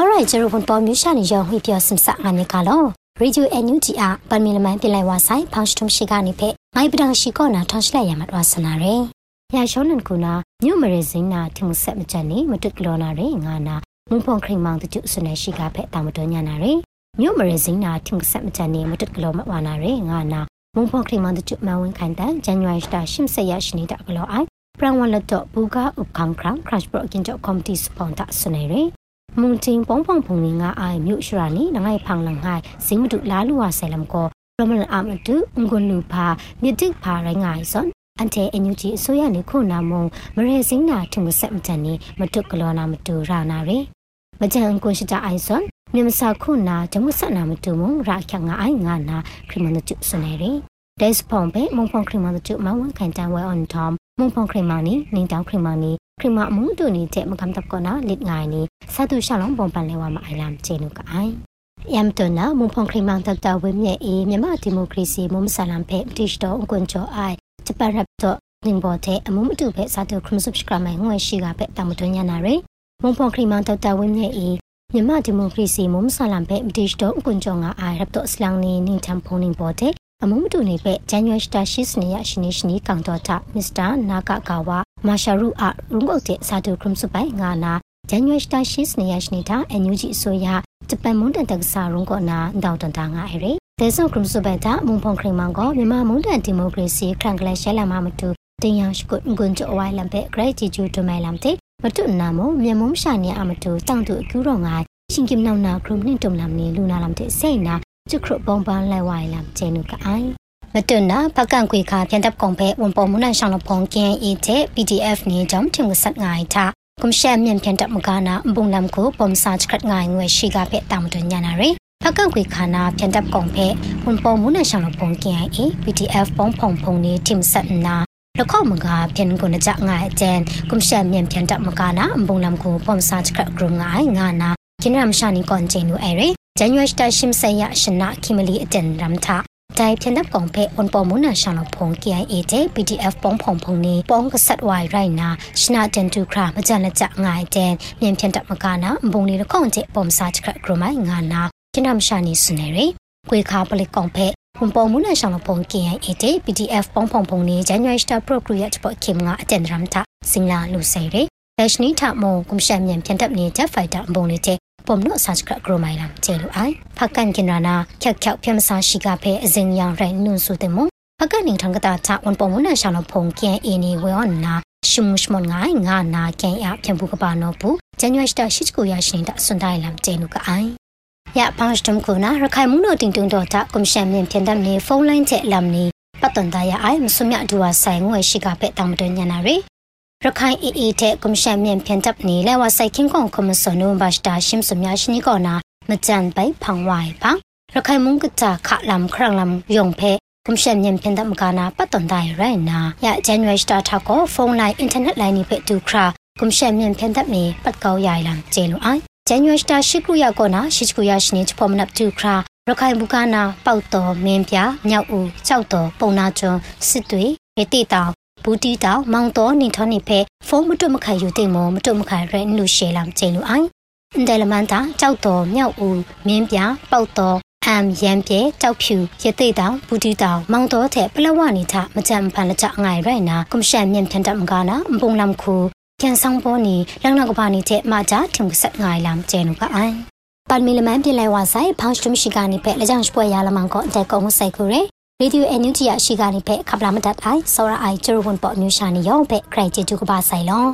စောရိုင်ဂျေရဘွန်ပေါ်မြူရှာနေရောဟွေပြောစင်ဆာအနေကလောရေဒီယိုအန်ယူဂျီအပန်မီလမန်ပြလိုက်ဝါဆိုင်ဖောင်စတုံရှိကနေဖက်ငိုင်ပဒံရှိကောနာထောင်းရှလိုက်ရမှာတော့ဆနာရယ်ရရှောနန်ကူနာညိုမရစင်းနာထမှုဆက်မချက်နေမတွကလောနာရယ်ငါနာမုန်ဖုန်ခရင်မောင်တကျစနေရှိကဖက်တာမတော်ညာနာရယ်ညိုမရစင်းနာထမှုဆက်မချက်နေမတွကလောမဝနာရယ်ငါနာမုန်ဖုန်ခရင်မောင်တကျမဝန်ခိုင်တန်ဇန်နဝါရီစတာရှင်းဆက်ရရှိနေတာကလောအိုင်ပရန်ဝလတော့ဘူကာဥပခန်းခရန်ခရတ်ပရကင်ကျော်ကော်မတီစပွန်တာစနေရယ် မုန်ချင်းပုံပုံဖုန်ငါအိုင်မြို့ရှရာနီနငိုင်ဖောင်လငိုင်ဇင်းမတူလာလူဝဆဲလမ်ကိုရမလအမတူငွန်လူဖာမြစ်တစ်ဖာရိုင်းငိုင်စွန်အန်တဲ့အန်ယူဂျီအစိုးရနေခုနာမုံမရေစင်းနာထုံဆက်မတန်နေမတုကလောနာမတူရာနာရေမကြံကွန်ရှိတာအိုင်စွန်မြမစာခုနာဂျမဆနာမတူမုံရာခငါအိုင်ငါနာခရမနတုစနေရေဒက်စ်ဖုန်ပဲမုံဖုန်ခရမနတုမဝန်ခံတန်ဝဲအွန်တမ်မုံဖုန်ခရမနီနင်းတောင်ခရမနီ ခရမအမှုတူနေတဲ့မကမ်တပ်ကနာလစ်ငိုင်နီဆာတူရှာလုံးပုံပန်လဲဝါမအိုင်လမ်ချေနုကအိုင်ယမ်တနာမုံဖုန်ခရမန်တပ်တဝဲမြဲအေးမြမဒီမိုကရေစီမုံဆလမ်ဖဲတိရှ်တော့အကွန်ချောအိုင်ဂျပန်ရပ်တော့လင်ဘော်တဲ့အမှုမတူဖဲစာတူခရမစပ်စကရမိုင်ငွေရှိကဖဲတမတွညာနာရယ်မုံဖုန်ခရမန်တပ်တဝဲမြဲအေးမြမဒီမိုကရေစီမုံဆလမ်ဖဲတိရှ်တော့အကွန်ချောငါအိုင်ရပ်တော့စလန်နီနင်းတမ်ဖုန်နင်ဘော်တဲ့အမှုမတူနေပဲဇန်နဝါရီစတာရှိစနေရရှိနေရှိနေကောင်တော်တာမစ္စတာနာဂကာဝါ မာရှာရုအရုံးုတ်တဲ့စာတူခရမ်စပိုင်ငါနာဇန်နဝါရီစတာရှိစနေရရှိနေတာအန်ယူဂျီအစိုးရဂျပန်မွန်တန်တက္ကစာရုံးကနာတောက်တန်တာငါအဲ့ရဒေဆုံခရမ်စပိုင်တာမုံဖုန်ခရင်မောင်ကမြန်မာမွန်တန်ဒီမိုကရေစီခရန်ကလရှဲလာမမတူတင်ယရှ်ကုငွန်ချအဝိုင်လံပဲဂရိတ်ဂျီဂျူတိုမိုင်လံတဲ့မတုနာမမြမုံရှာနေအမတူတောင်တူအကူရောငါရှင်ကိမနောင်နာခရုမနင်းတုံလမ်နေလူနာလမ်တဲ့စိတ်နာကျခရပုံပန်းလိုက်ဝိုင်လမ်ကျဲနုကအိုင် မတွနာပကန့်ခွေခါပြန်တပ်ကုန်ပဲဝန်ပေါ်မနန်ဆောင်လဖုန်ကင်းအီတဲ့ PDF နေကြောင့်ထင်မဆက်ငိုင်တာကွန်ရှက်မြန်ပြန်တပ်မကနာဘုံလမ်ကိုပုံစာချခတ်ငိုင်ငွေရှိကဖက်တာမတွညာနာရယ်ပကန့်ခွေခါနာပြန်တပ်ကုန်ပဲဝန်ပေါ်မနန်ဆောင်လဖုန်ကင်းအီ PDF ပုံဖုံဖုံနေထင်ဆက်နာလခောက်မကပြန်ကိုနကြငါအကျန်ကွန်ရှက်မြန်ပြန်တပ်မကနာဘုံလမ်ကိုပုံစာချခတ်ဂရုငိုင်ငါနာကျင်းရမရှာနီကွန်ကျင်းလူအဲရယ်ဇန်နဝါရီတရှိမဆယရှနာခိမလီအတန်ရမ်တာ တိုင်ပြန်တပ်ကောင်ဖဲအွန်ပေါ်မွန်နာရှောင်းဖုံ KIA တဲ့ PDF ပုံဖုံဖုံနေပုံကဆတ်ဝိုင်ရိုင်နာရှနာတန်တူခရာမကြလက်ကြငိုင်တဲ့မြန်ပြန်တပ်မကနာဘုံနေလခေါင်တဲ့ပုံစာချခဂရမိုင်ငါနာကျနမရှာနေစနေရယ်ကွေခါပလိကောင်ဖဲဝန်ပေါ်မွန်နာရှောင်းဖုံ KIA တဲ့ PDF ပုံဖုံဖုံနေ January Star Procreate ပေါ်ခင်ငါအတန်ဒရမ်တာစင်လာလူဆိုင်ရ ယ်ဘက်ရှနီထမုံကွန်ရှက်မြန်ပြန်တပ်နေတဲ့ဖိုက်တာဘုံနေတဲ့ပုံနော့ဆာချကဂရိုမိုင်လာကျေလူအိုင်ဖကန်ကင်ရနာခက်ခက်ပြမစာရှိကဖဲအစင်ယံရိုင်နွန်ဆုတဲ့မဖကန်နင်းထံကတာချဝန်ပုံမနာရှောင်းဖုန်ကဲအင်းနီဝေော်နာရှုံရှမငိုင်းငါနာကဲအပြန်ဘူးကပါနောဘူးဇန်နဝါရီရှိချကိုရရှိနေတာစွန်တိုင်းလမ်ကျေလူကအိုင်ရပန်းစတုံခုနာရခိုင်မှုနိုတင်တုံတော့တာကွန်ရှင်မြင်ပြန်တဲ့နေဖုန်းလိုင်းချက်လမ်နီပတ်တန်သားရအိုင်မစွမြဒူဝါဆိုင်ငွေရှိကဖဲတောင်တညနာရီ ရခိုင်အေအေတဲ့ကွန်ရှင်မြန်ပြန်တပ်နေလဲဝဆိုင်ခင်းကောင်ကွန်ဆန်နိုဘတ်တာရှင်းစမြရှိနီကောနာမကြန်ပိုင်ဖောင်ဝိုင်ပါရခိုင်မုန်ကတာခလမ်ခရလမ်ယုံဖဲကွန်ရှင်မြန်ပြန်တပ်မကနာပတ်တန်တိုင်းရိုင်နာရဇန်နဝါရီစတာထောက်ကိုဖုန်းလိုင်းအင်တာနက်လိုင်းနိဖဲတူခရာကွန်ရှင်မြန်ပြန်တပ်နေပတ်ကောက်ရိုင်လမ်ကျေလိုအိုင်ဇန်နဝါရီစတာရှိခုရကောနာရှိခုရရှိနေချဖော်မနပ်တူခရာရခိုင်ဘူကနာပေါက်တော်မင်းပြမြောက်ဦးကြောက်တော်ပုံနာကျွန်းစစ်တွေရေတိတောင် ဘူတီတောင်မောင်တော်နေထောနေဖဲဖုန်းမတွမခိုင်ယူတဲ့မောမတွမခိုင်ရဲနုရှေလမ်ကျင်းလူအိုင်အန်တယ်လမန်တာကြောက်တော်မြောက်ဦးမင်းပြပေါက်တော်အမ်ရန်ပြဲကြောက်ဖြူရသေးတောင်ဘူတီတောင်မောင်တော်တဲ့ပလဝနီထမကြံဖန်လကြငိုင်ရိုင်နာကွန်ရှန်မြန်ထန်တမကနာပုံလမ်ခုကန်ဆောင်ပေါ်နီလောင်နာကပါနီတဲ့မကြထင်ဆက်ငိုင်လမ်ကျဲနုကအိုင်ပန်မီလမန်ပြလိုက်ဝါဆိုင်ဖောင်းစတမရှိကနေပဲလက်ကြောင့်စပွဲရလမန်ကောတဲ့ကုံဆိုင်ခုရဲ ရေဒီယိုအန်ယူဂျီအရှိကနေဖက်ခပလာမတတ်အိုင်စောရအိုင်ကျရဝန်ပေါ်မျိုးရှာနေရောဖက်ခရိုင်ချီတူကပါဆိုင်လော